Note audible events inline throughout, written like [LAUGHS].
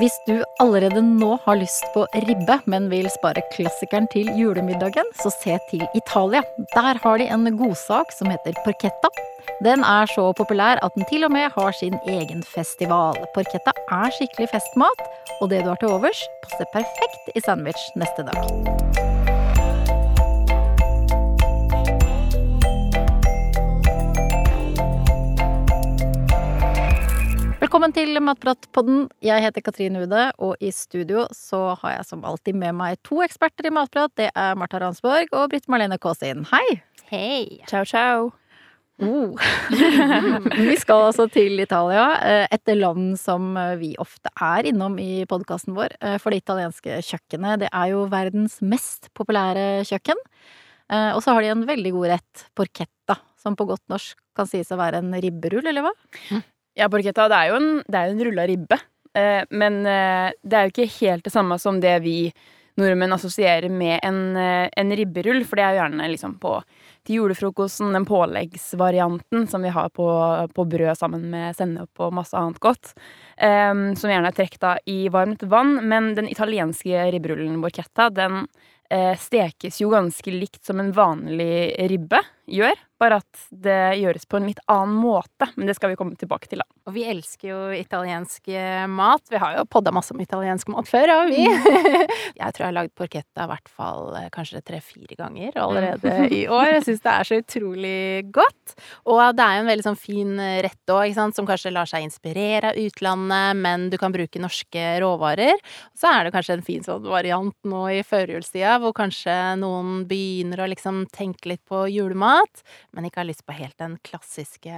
Hvis du allerede nå har lyst på ribbe, men vil spare klassikeren til julemiddagen, så se til Italia. Der har de en godsak som heter porchetta. Den er så populær at den til og med har sin egen festival. Porchetta er skikkelig festmat, og det du har til overs, passer perfekt i sandwich neste dag. Velkommen til Matpratpodden. Jeg heter Katrine Ude, og i studio så har jeg som alltid med meg to eksperter i matprat. Det er Marta Ransborg og Britt Marlene Kaasin. Hei! Hei! Ciao, ciao. Oh. [LAUGHS] vi skal altså til Italia, eh, et land som vi ofte er innom i podkasten vår. Eh, for det italienske kjøkkenet, det er jo verdens mest populære kjøkken. Eh, og så har de en veldig god rett, porchetta, som på godt norsk kan sies å være en ribberull, eller hva? Ja, porchetta det er jo en, det en rulla ribbe. Eh, men eh, det er jo ikke helt det samme som det vi nordmenn assosierer med en, eh, en ribberull. For det er jo gjerne liksom på til julefrokosten, den påleggsvarianten som vi har på, på brød sammen med sennep og masse annet godt. Eh, som gjerne er trukket i varmt vann. Men den italienske ribberullen borchetta, den eh, stekes jo ganske likt som en vanlig ribbe gjør. Bare at det gjøres på en litt annen måte. Men det skal vi komme tilbake til, da. Og vi elsker jo italiensk mat. Vi har jo podda masse om italiensk mat før, har vi. [LAUGHS] jeg tror jeg har lagd porchetta i hvert fall eh, kanskje tre-fire ganger allerede mm. i år. Jeg syns det er så utrolig godt. Og det er jo en veldig sånn fin rett òg, som kanskje lar seg inspirere av utlandet, men du kan bruke norske råvarer. Så er det kanskje en fin sånn variant nå i førjulstida, hvor kanskje noen begynner å liksom tenke litt på julemat men ikke har lyst på helt den klassiske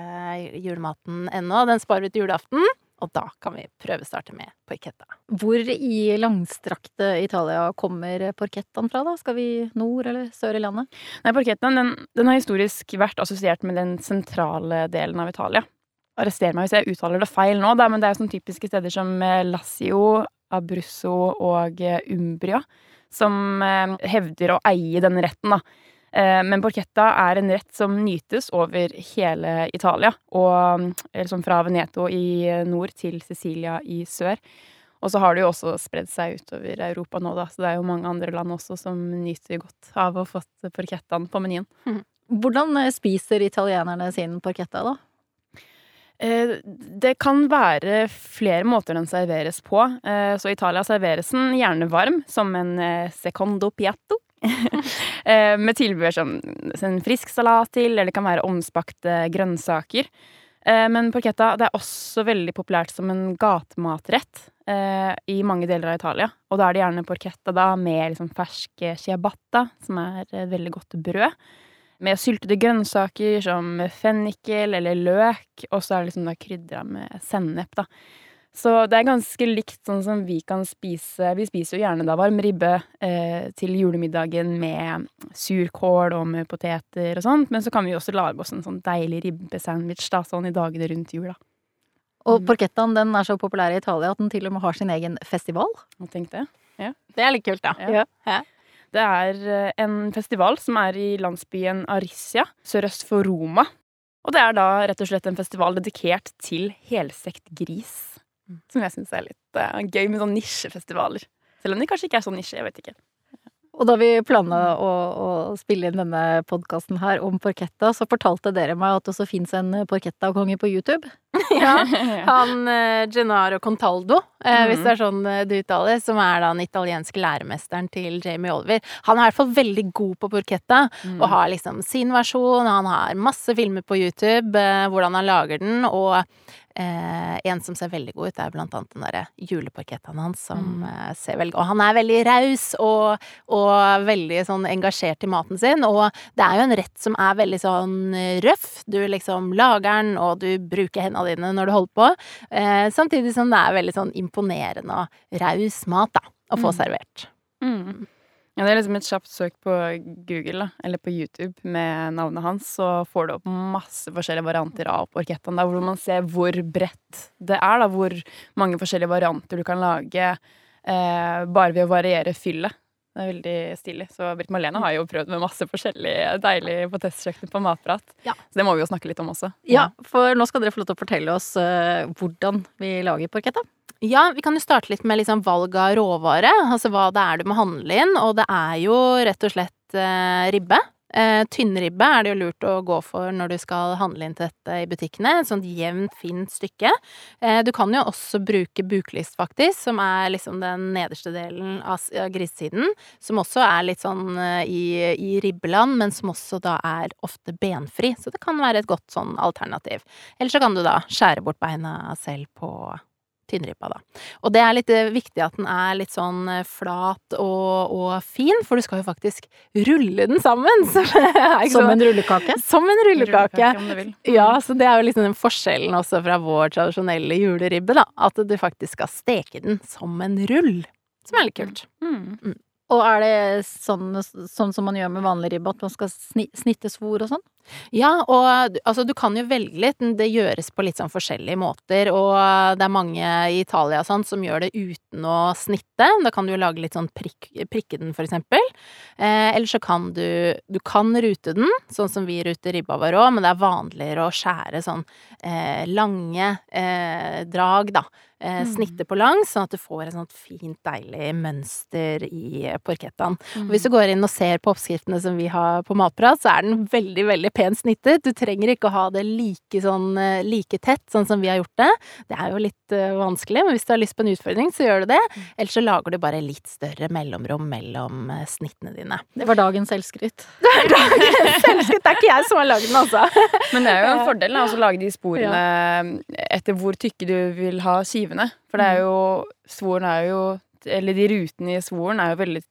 julematen ennå. Den sparer vi til julaften. Og da kan vi prøvestarte med porchetta. Hvor i langstrakte Italia kommer porchettaen fra, da? Skal vi nord eller sør i landet? Nei, porchettaen den, den, har historisk vært assosiert med den sentrale delen av Italia. Arrester meg hvis jeg uttaler det feil nå, da, men det er sånn typiske steder som eh, Lazio, Abruzzo og eh, Umbria som eh, hevder å eie denne retten, da. Eh, men porchetta er en rett som nytes over hele Italia, og liksom fra Veneto i nord til Sicilia i sør. Og så har det jo også spredd seg utover Europa nå, da, så det er jo mange andre land også som nyter godt av å ha fått porchettaen på menyen. Mhm. Hvordan eh, spiser italienerne sin porchetta, da? Det kan være flere måter den serveres på. Så i Italia serveres den gjerne varm, som en secondo piatto. [LAUGHS] Eh, med tilbehør som en frisk salat til, eller det kan være omspakte grønnsaker. Eh, men porchetta det er også veldig populært som en gatematrett eh, i mange deler av Italia. Og da er det gjerne porchetta da med liksom fersk ciabatta, som er et veldig godt brød. Med syltede grønnsaker som fennikel eller løk, og så er det liksom krydra med sennep, da. Så det er ganske likt sånn som vi kan spise Vi spiser jo gjerne da varm ribbe eh, til julemiddagen med surkål og med poteter og sånt, men så kan vi jo også lage oss en sånn deilig ribbesandwich da, sånn i dagene rundt jula. Og porkettaen, porchettaen den er så populær i Italia at den til og med har sin egen festival. Tenk det. Ja. Det er litt kult, da. Ja. Ja. Det er eh, en festival som er i landsbyen Arisia, sørøst for Roma. Og det er da rett og slett en festival dedikert til helsekt gris. Som jeg syns er litt uh, gøy med sånne nisjefestivaler. Selv om de kanskje ikke er så nisje, jeg vet ikke. Og da vi planla å, å, spille inn denne podkasten her om porchetta, så fortalte dere meg at det også fins en porchetta-konge på YouTube. [LAUGHS] ja, [LAUGHS] han uh, Gennaro Contaldo, uh, mm. hvis det er sånn uh, du uttaler, som er da den italienske læremesteren til Jamie Oliver. Han er i hvert fall veldig god på porchetta, mm. og har liksom sin versjon. Han har masse filmer på YouTube, hvordan han lager den, og Eh, en som ser veldig god ut, er blant annet den derre juleparkettene hans, som mm. ser veldig Og han er veldig raus og, og, veldig sånn engasjert i maten sin, og det er jo en rett som er veldig sånn røff. Du liksom lager den, og du bruker hendene dine når du holder på, eh, samtidig som det er veldig sånn imponerende og raus mat, da, å få mm. servert. Mm. Ja, det er liksom et kjapt søk på Google, da, eller på YouTube, med navnet hans, så får du opp masse forskjellige varianter av porchettaen, hvor man ser hvor bredt det er, da, hvor mange forskjellige varianter du kan lage eh, bare ved å variere fyllet. Det er veldig stilig. Så Britt Marlene har jo prøvd med masse forskjellige deilige på testkjøkkenet på Matprat. Ja. Så det må vi jo snakke litt om også. Ja, for nå skal dere få lov til å fortelle oss uh, hvordan vi lager porchetta. Ja, vi kan jo starte litt med liksom valg av råvare, altså hva det er du må handle inn, og det er jo rett og slett eh, ribbe. Eh, Tynnribbe er det jo lurt å gå for når du skal handle inn til dette i butikkene. Et sånt jevnt, fint stykke. Eh, du kan jo også bruke buklist, faktisk, som er liksom den nederste delen av grisesiden. Som også er litt sånn eh, i, i ribbeland, men som også da er ofte benfri. Så det kan være et godt sånn alternativ. Eller så kan du da skjære bort beina selv på tynnribba, da. Og det er litt eh, viktig at den er litt sånn eh, flat og, og fin, for du skal jo faktisk rulle den sammen. [LAUGHS] Så, ikke Som en rullekake. Som en rullekake. om du vil. [LAUGHS] Ja, så det er jo liksom den forskjellen også fra vår tradisjonelle juleribbe, da. At du faktisk skal steke den som en rull. Som er litt kult. Mm. Og er det sånn, sånn som man gjør med vanlig ribbe, at man skal snitte svor og sånn? Ja, og altså du kan jo velge litt, men det gjøres på litt sånn forskjellige måter, og det er mange i Italia sånn som gjør det uten å snitte. Da kan du jo lage litt sånn prikk, prikke den, for eksempel. Eh, eller så kan du Du kan rute den, sånn som vi ruter ribba vår òg, men det er vanligere å skjære sånn eh, lange eh, drag, da. Eh, snitte på langs, sånn at du får et sånt fint, deilig mønster i porkettaen. Og hvis du går inn og ser på oppskriftene som vi har på Matprat, så er den veldig, veldig pent snittet. Du trenger ikke å ha det like sånn eh, like tett, sånn som vi har gjort det. Det er jo litt eh, vanskelig, men hvis du har lyst på en utfordring, så gjør du det. Ellers så lager du bare litt større mellomrom mellom eh, snittene dine. Det var dagens selvskryt. [LAUGHS] Selvskryt er ikke jeg som har lagd den, altså. [LAUGHS] Men det er jo en fordel da, å lage de sporene etter hvor tykke du vil ha skivene. For det er jo Svoren er jo Eller de rutene i svoren er jo veldig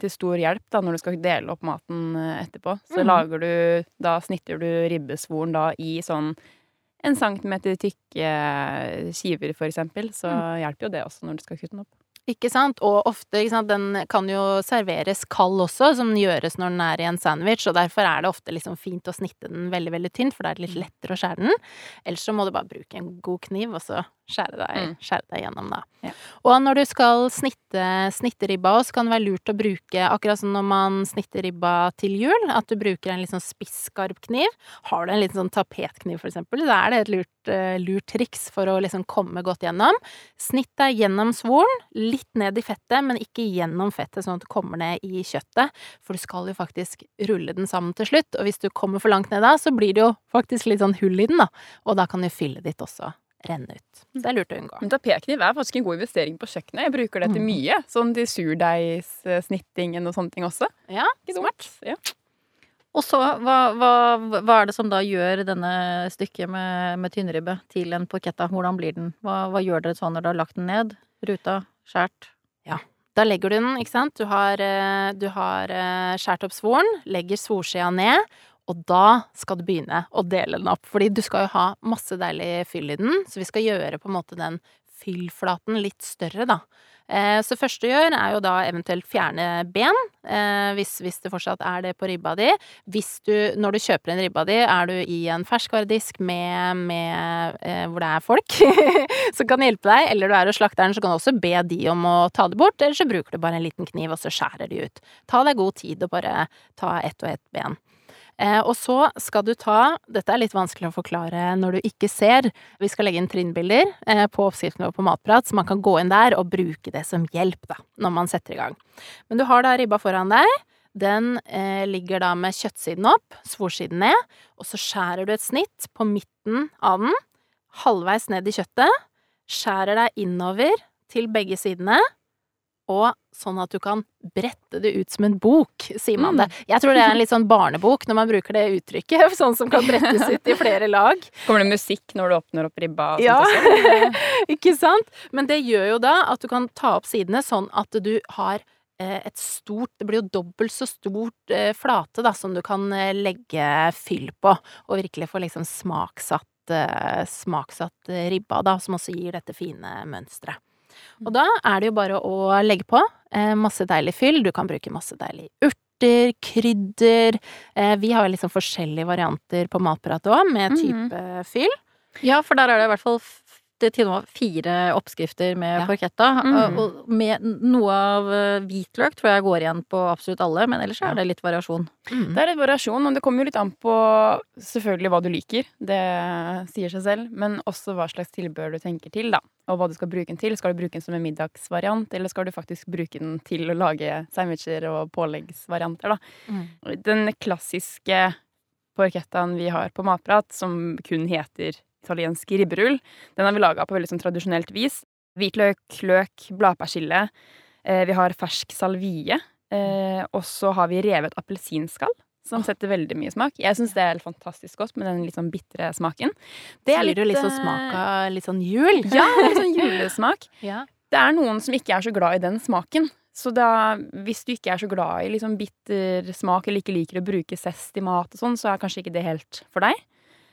til stor hjelp da når du skal dele opp maten eh, etterpå. Så mm. lager du Da snitter du ribbesvoren da i sånn en centimeter tykke eh, skiver, for eksempel. Så hjelper jo det også når du skal kutte den opp. Ikke sant? Og ofte, ikke sant, den kan jo serveres kald også, som den gjøres når den er i en sandwich, og derfor er det ofte liksom fint å snitte den veldig, veldig tynt, for da er det litt lettere å skjære den. Ellers så må du bare bruke en god kniv, og så skjære deg, Mm. skjære deg gjennom, da. Ja. Og når du skal snitte, snitte ribba så kan det være lurt å bruke, akkurat som når man snitter ribba til jul, at du bruker en litt sånn spisskarp kniv. Har du en liten sånn tapetkniv, for eksempel, så er det et lurt, eh, lurt triks for å liksom komme godt gjennom. Snitt deg gjennom svoren, litt ned i fettet, men ikke gjennom fettet, sånn at du kommer ned i kjøttet. For du skal jo faktisk rulle den sammen til slutt, og hvis du kommer for langt ned da, så blir det jo faktisk litt sånn hull i den, da. Og da kan jo fyllet ditt også renne ut. Så det er lurt å unngå. Men tapetkniv er faktisk en god investering på kjøkkenet. Jeg bruker det til mye. Sånn til surdeigssnittingen og sånne ting også. Ja, Ikke smart. Ja. Og så, hva, hva, hva er det som da gjør denne stykket med, med tynnribbe til en porchetta? Hvordan blir den? Hva, hva gjør dere sånn når du har lagt den ned? Ruta? Skjært? Da legger du den, ikke sant. Du har, eh, du har eh, skjært opp svoren, legger svorskjea ned, og da skal du begynne å dele den opp. Fordi du skal jo ha masse deilig fyll i den, så vi skal gjøre på en måte den fyllflaten litt større, da. Eh, Så første du gjør, er jo da eventuelt fjerne ben, eh, hvis, hvis det fortsatt er det på ribba di. Hvis du, når du kjøper en ribba di, er du i en ferskvaredisk med, med eh, hvor det er folk [LAUGHS] som kan hjelpe deg, eller du er hos slakteren, så kan du også be de om å ta det bort, eller så bruker du bare en liten kniv, og så skjærer de ut. Ta deg god tid og bare ta ett og ett ben. Eh, og så skal du ta Dette er litt vanskelig å forklare når du ikke ser. Vi skal legge inn trinnbilder eh, på oppskriften vår på Matprat, så man kan gå inn der og bruke det som hjelp da, når man setter i gang. Men du har da ribba foran deg. Den eh, ligger da med kjøttsiden opp, svorsiden ned, og så skjærer du et snitt på midten av den, halvveis ned i kjøttet, skjærer deg innover til begge sidene, og sånn at du kan brette det ut som en bok, sier man det. Jeg tror det er en litt sånn barnebok når man bruker det uttrykket, [LAUGHS] sånn som kan brettes ut i flere lag. Kommer det musikk når du åpner opp ribba? Ja. [LAUGHS] Ikke sant? Men det gjør jo da at du kan ta opp sidene sånn at du har eh, et stort Det blir jo dobbelt så stort eh, flate da, som du kan eh, legge fyll på, og virkelig få liksom smaksatt, smaksatt ribba, da, som også gir dette fine mønsteret. Og da er det jo bare å legge på eh, masse deilig fyll. Du kan bruke masse deilig urter, krydder. Eh, vi har jo liksom forskjellige varianter på Matprat òg, med type fyll. Ja, for der er det i hvert fall f- til nå fire oppskrifter med Ja. porchetta. Mm. Og med noe av eh, hvitløk tror jeg går igjen på absolutt alle, men ellers er det litt variasjon. Mm. Det er litt variasjon, og det kommer jo litt an på selvfølgelig hva du liker. Det sier seg selv. Men også hva slags tilbehør du tenker til, da. Og hva du skal bruke den til. Skal du bruke den som en middagsvariant, eller skal du faktisk bruke den til å lage sandwicher og påleggsvarianter, da. Mm. Den klassiske porchettaen vi har på Matprat, som kun heter italiensk ribberull, den har vi laga på veldig sånn tradisjonelt vis. Hvitløk, løk, bladpersille. Eh, vi har fersk salvie. Eh, og så har vi revet appelsinskall, som setter veldig mye smak. Jeg syns det er helt fantastisk godt med den litt sånn bitre smaken. Det Så gir det litt sånn eh, smak av litt sånn jul. Ja, litt sånn julesmak. [LAUGHS] Ja. Det er noen som ikke er så glad i den smaken. Så da, hvis du ikke er så glad i liksom bitter smak, eller ikke liker å bruke zest i mat og sånn, så er kanskje ikke det helt for deg.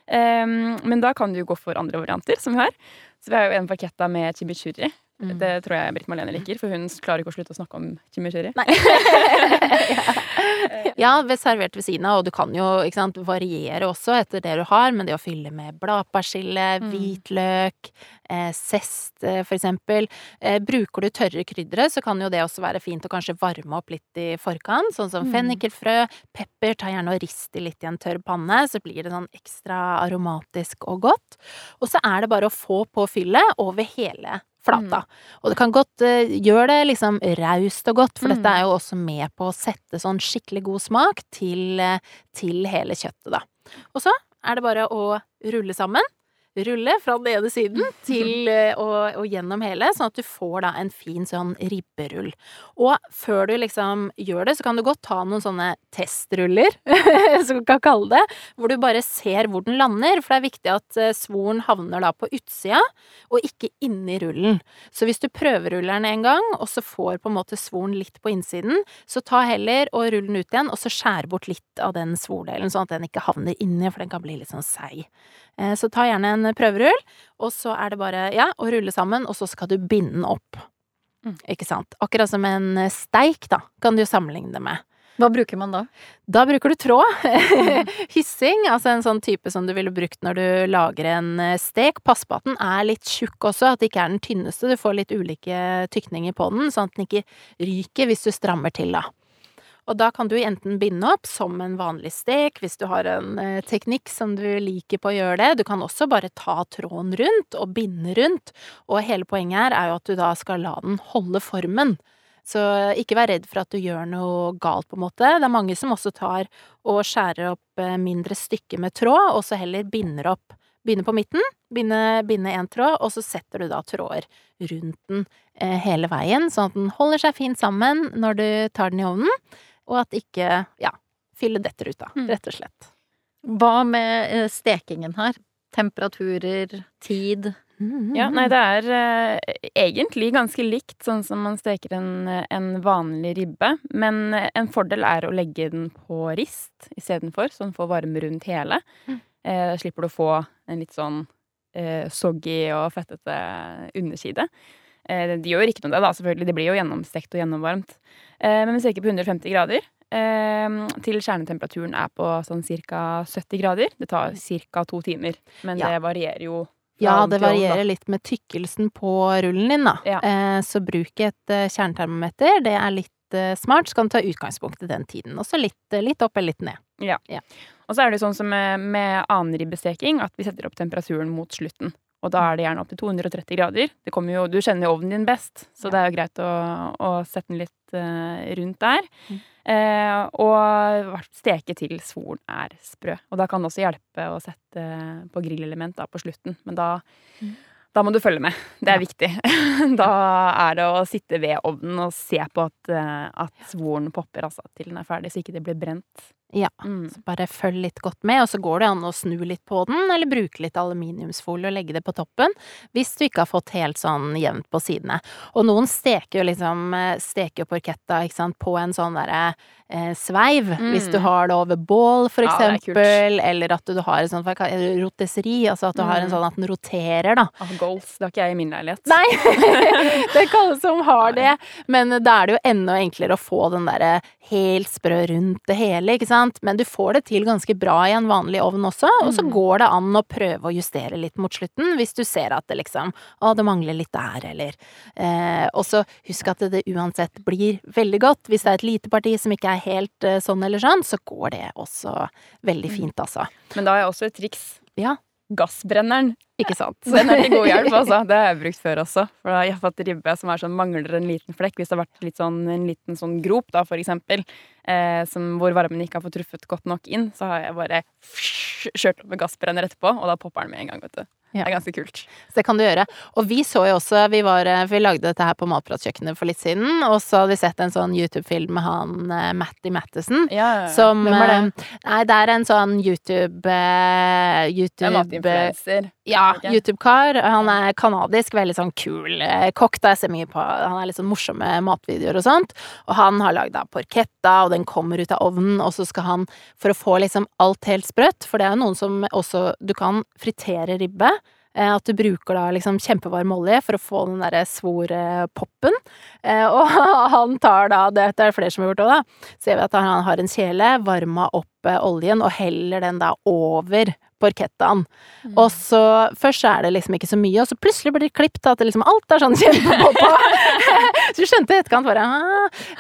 Ehm, men da kan du jo gå for andre varianter, som vi har. Så vi har jo en parketta med chimichurri. Mm. Det tror jeg Britt Marlene liker, for hun klarer ikke å slutte å snakke om chimichurri. [LAUGHS] Ja, [LAUGHS] ved servert ved siden av, og du kan jo sant, variere også etter det du har, men det å fylle med bladpersille, Mm. hvitløk, eh, zest eh, for eksempel. Eh, bruker du tørre krydder, så kan jo det også være fint å kanskje varme opp litt i forkant, sånn som Mm. fennikelfrø, pepper, ta gjerne og rist i litt i en tørr panne, så blir det sånn ekstra aromatisk og godt. Og så er det bare å få på fyllet over hele flata. Og det kan godt uh, gjøre det liksom raust og godt, for Mm. dette er jo også med på å sette sånn skikkelig god smak til, eh, til hele kjøttet, da. Og så er det bare å rulle sammen. Rulle fra den ene siden til eh, og, og gjennom hele, sånn at du får da en fin sånn ribberull. Og før du liksom gjør det, så kan du godt ta noen sånne testruller, [LAUGHS] som vi kan kalle det, hvor du bare ser hvor den lander, for det er viktig at eh, svoren havner da på utsida, og ikke inni rullen. Så hvis du prøveruller den en gang, og så får på en måte svoren litt på innsiden, så ta heller og rull den ut igjen, og så skjær bort litt av den svordelen, sånn at den ikke havner inni, for den kan bli litt sånn seig. Eh, Så ta gjerne en prøverull, og så er det bare, ja, å rulle sammen, og så skal du binde den opp. Mm. Ikke sant? Akkurat som en eh, steik, da, kan du jo sammenligne det med. Hva bruker man da? Da bruker du tråd. [LAUGHS] Hyssing, altså en sånn type som du ville brukt når du lager en eh, stek. Pass på at den er litt tjukk også, at det ikke er den tynneste. Du får litt ulike tykninger på den, sånn at den ikke ryker hvis du strammer til, da. Og da kan du enten binde opp som en vanlig stek, hvis du har en eh, teknikk som du liker på å gjøre det. Du kan også bare ta tråden rundt og binde rundt, og hele poenget her er jo at du da skal la den holde formen. Så ikke vær redd for at du gjør noe galt, på en måte. Det er mange som også tar og skjærer opp eh, mindre stykker med tråd, og så heller binder opp. Begynner på midten, binde, én tråd, og så setter du da tråder rundt den eh, hele veien, sånn at den holder seg fint sammen når du tar den i ovnen, og at ikke, ja, fyllet detter ut da, Mm. rett og slett. Hva med eh, stekingen her? Temperaturer, tid? Ja, nei, det er eh, egentlig ganske likt sånn som man steker en, en vanlig ribbe. Men eh, en fordel er å legge den på rist istedenfor, så den får varme rundt hele. Mm. Eh, da slipper du å få en litt sånn eh, soggy og fettete underside. Eh, de gjør ikke noe det, da, selvfølgelig. Det blir jo gjennomstekt og gjennomvarmt. Eh, men vi steker på 150 grader. Eh, til kjernetemperaturen er på sånn ca. 70 grader. Det tar ca. to timer. Men Ja. det varierer jo. Ja, det varierer litt med tykkelsen på rullen din, da. Ja. Eh, så bruk et eh, kjernetermometer. Det er litt smart, så kan du ta utgangspunkt i den tiden. Og så litt, litt opp eller litt ned. Ja, Og så er det sånn som med, med annen ribbesteking, at vi setter opp temperaturen mot slutten. Og da er det gjerne opp til 230 grader. Det jo, du kjenner jo ovnen din best, så Ja. det er jo greit å, å sette den litt uh, rundt der. Mm. Eh, og steke til svoren er sprø. Og da kan det også hjelpe å sette på grillelement da, på slutten. Men da, Mm. da må du følge med. Det er Ja. viktig. [LAUGHS] da er det å sitte ved ovnen og se på at, eh, at svoren popper altså, til den er ferdig, så ikke det blir brent. Ja. Mm. Så bare følg litt godt med, og så går det an å snu litt på den, eller bruke litt aluminiumsfolie og legge det på toppen, hvis du ikke har fått helt sånn jevnt på sidene. Og noen steker jo liksom, eh, steker jo porketta, ikke sant, på en sånn derre eh, sveiv, Mm. hvis du har det over bål, for Ja, eksempel, eller at du har en sånn hva kaller det, rotesseri, altså at du har en Mm. sånn at den roterer, da. Oh, goals. Det har ikke jeg i min leilighet. Nei! [LAUGHS] det er ikke alle som har det. Men da er det jo enda enklere å få den derre helt sprø rundt det hele, ikke sant? Sant. Men du får det til ganske bra i en vanlig ovn også, og så Mm. går det an å prøve å justere litt mot slutten hvis du ser at det liksom Å, det mangler litt der, eller eh, Og så husk at det uansett blir veldig godt. Hvis det er et lite parti som ikke er helt eh, sånn eller sånn, så går det også veldig Mm. fint, altså. Men da har jeg også et triks. Ja. Gassbrenneren. Ikke sant? Så [LAUGHS] den er til god hjelp, altså. Det har jeg brukt før også. For da har jeg fått ribbe som sånn, mangler en liten flekk. Hvis det har vært litt sånn, en liten sånn grop, da, for eksempel, eh, som, hvor varmen ikke har fått truffet godt nok inn, så har jeg bare kjørt opp med gassbrenner etterpå, og da popper den med en gang, vet du. Ja. Det er ganske kult. Så det kan du gjøre. Og vi så jo også, vi var, eh, vi lagde dette her på Matpratkjøkkenet for litt siden, og så hadde vi sett en sånn YouTube-film med han eh, Matty Mattison. Ja, Som Hvem er det? eh, Nei, det er en sånn YouTube YouTube matinfluenser. Ja? YouTube-kar. Han er kanadisk, veldig sånn kul kokk. Da jeg ser mye på Han er litt sånn morsomme matvideoer og sånt. Og han har lagd da porchetta, og den kommer ut av ovnen, og så skal han, for å få liksom alt helt sprøtt, for det er jo noen som også Du kan fritere ribbe. Eh, At du bruker da liksom kjempevarm olje for å få den derre svorpoppen. Eh, Og [LAUGHS] han tar da, det er det flere som har gjort òg, da, ser vi at han har en kjele, varma opp eh, oljen og heller den da over porkettaen. Og så Først så er det liksom ikke så mye, og så plutselig blir det klippet at det liksom alt er sånn kjempepoppa. [LAUGHS] [LAUGHS] så du skjønte i etterkant bare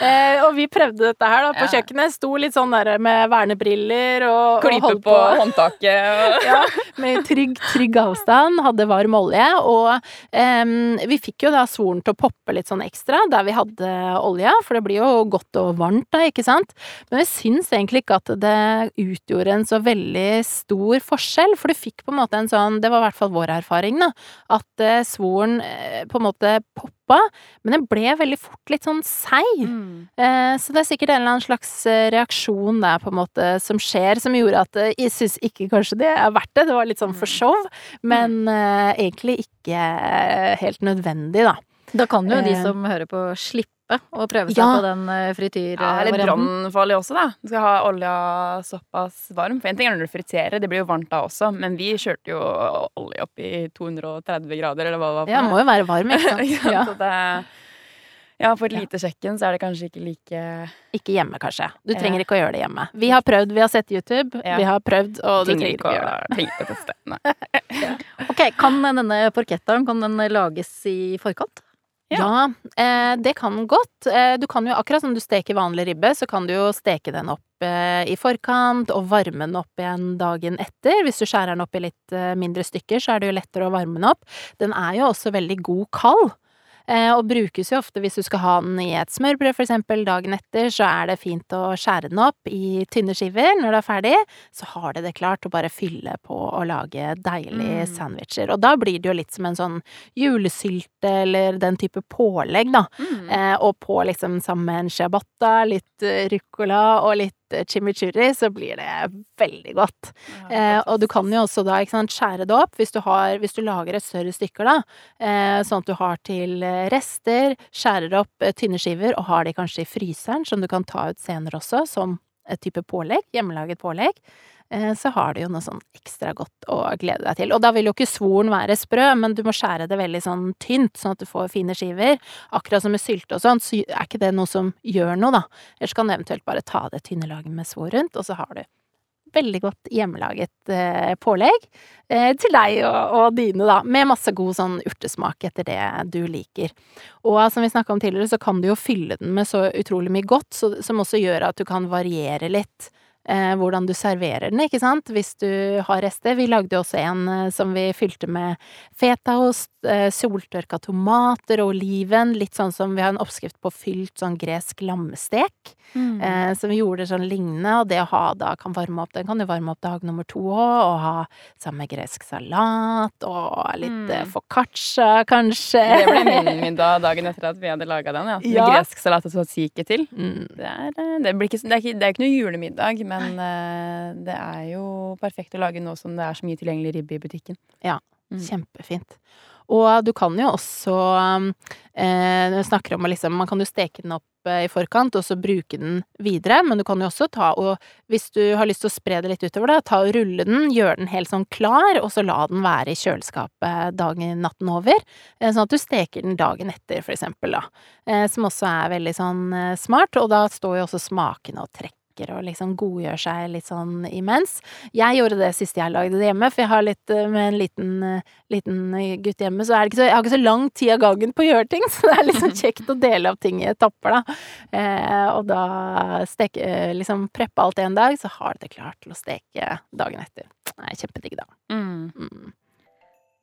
eh, Og vi prøvde dette her da på Ja. kjøkkenet. Sto litt sånn der med vernebriller og Klype på, på håndtaket og [LAUGHS] ja, med trygg, trygg avstand, hadde varm olje, og eh, vi fikk jo da svoren til å poppe litt sånn ekstra der vi hadde olje, for det blir jo godt og varmt da, ikke sant? Men vi syns egentlig ikke at det utgjorde en så veldig stor forskjell, for du fikk på en måte en sånn, det var i hvert fall vår erfaring da, at eh, svoren eh, på en måte poppa, men den ble veldig fort litt sånn seig. Mm. Eh, Så det er sikkert en eller annen slags eh, reaksjon der på en måte som skjer, som gjorde at eh, jeg syns ikke kanskje det er verdt det. Det var litt sånn for show, men eh, egentlig ikke helt nødvendig, da. Da kan jo de som hører på, slippe å prøve seg Ja. på den frityren Ja, litt frityrvarianten. brannfarlig også, da. Du skal ha olja såpass varm. For en ting er når du friterer, det blir jo varmt da også, men vi kjørte jo olje opp i 230 grader, eller hva det var. Ja, den må jo være varm, ikke sant. [LAUGHS] Ja. Så det, ja, på et lite kjøkken så er det kanskje ikke like Ikke hjemme, kanskje. Du trenger ikke å gjøre det hjemme. Vi har prøvd, vi har sett YouTube, Ja. vi har prøvd, og du Trenger ikke å gjøre det. [LAUGHS] Ok, Kan denne porkettaen kan den lages i forkant? Ja, eh, det kan godt. Eh, du kan jo, akkurat som du steker vanlig ribbe, så kan du jo steke den opp eh, i forkant og varme den opp igjen dagen etter. Hvis du skjærer den opp i litt mindre stykker, så er det jo lettere å varme den opp. Den er jo også veldig god kald. Eh, og brukes jo ofte hvis du skal ha den i et smørbrød, for eksempel, dagen etter, så er det fint å skjære den opp i tynne skiver når det er ferdig. Så har det det klart å bare fylle på og lage deilige Mm. sandwicher. Og da blir det jo litt som en sånn julesylte eller den type pålegg, da. Mm. Eh, og på liksom sammen med en ciabatta, litt eh, ruccola og litt chimichurri, så blir det veldig godt. Eh, og du kan jo også da sant, skjære det opp hvis du, har, hvis du lager et større stykker, da. Eh, sånn at du har til eh, rester, skjærer opp eh, tynne skiver og har de kanskje i fryseren, som du kan ta ut senere også, som et type pålegg, hjemmelaget pålegg. Eh, så har du jo noe sånn ekstra godt å glede deg til. Og da vil jo ikke svoren være sprø, men du må skjære det veldig sånn tynt, sånn at du får fine skiver. Akkurat som med sylte og sånn, så er ikke det noe som gjør noe, da. Ellers kan du eventuelt bare ta det tynne laget med svor rundt, og så har du veldig godt hjemmelaget eh, pålegg eh, til deg og, og dine, da. Med masse god sånn urtesmak etter det du liker. Og som vi snakka om tidligere, så kan du jo fylle den med så utrolig mye godt, så, som også gjør at du kan variere litt. Eh, hvordan du serverer den, ikke sant, hvis du har rester. Vi lagde jo også en eh, som vi fylte med fetaost, eh, soltørka tomater og oliven. Litt sånn som vi har en oppskrift på fylt sånn gresk lammestek. Mm. Eh, som vi gjorde sånn lignende, og det å ha da kan varme opp Den kan du varme opp dag nummer to òg, og ha sammen med gresk salat og litt Mm. eh, foccaccia, kanskje. Det ble min middag dagen etter at vi hadde laga den. Ja. Ja. gresk salat og tzatziki til. Mm. Det er, eh, det, blir ikke, det, er ikke, det er ikke noe julemiddag, men eh, det er jo perfekt å lage nå som det er så mye tilgjengelig ribbe i butikken. Mm. Kjempefint. Og du kan jo også eh, Når vi snakker om å liksom Man kan jo steke den opp eh, i forkant, og så bruke den videre, men du kan jo også ta og Hvis du har lyst til å spre det litt utover, det, ta og rulle den, gjøre den helt sånn klar, og så la den være i kjøleskapet dagen natten over. Eh, sånn at du steker den dagen etter, for eksempel, da. Eh, som også er veldig sånn smart, og da står jo også smakene og trekker leker og liksom godgjør seg litt sånn imens. Jeg gjorde det siste jeg lagde det hjemme, for jeg har litt eh, med en liten, eh, liten gutt hjemme, så, er så jeg har ikke så lang tid av gangen på å gjøre ting, [LAUGHS] så det er liksom [LAUGHS] kjekt å dele opp ting i etapper, da. Eh, og da steke liksom preppe alt en dag, så har det klart til å steke dagen etter. Det er kjempedigg, da. Mm. Mm.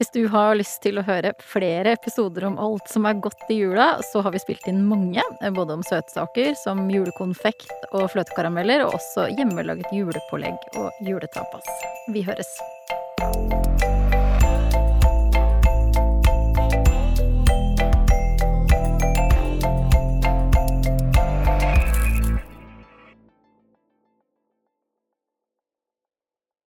Hvis du har lyst til å høre flere episoder om alt som er godt i jula, så har vi spilt inn mange, både om søtsaker som julekonfekt og fløtekarameller, og også hjemmelaget julepålegg og juletapas. Vi høres.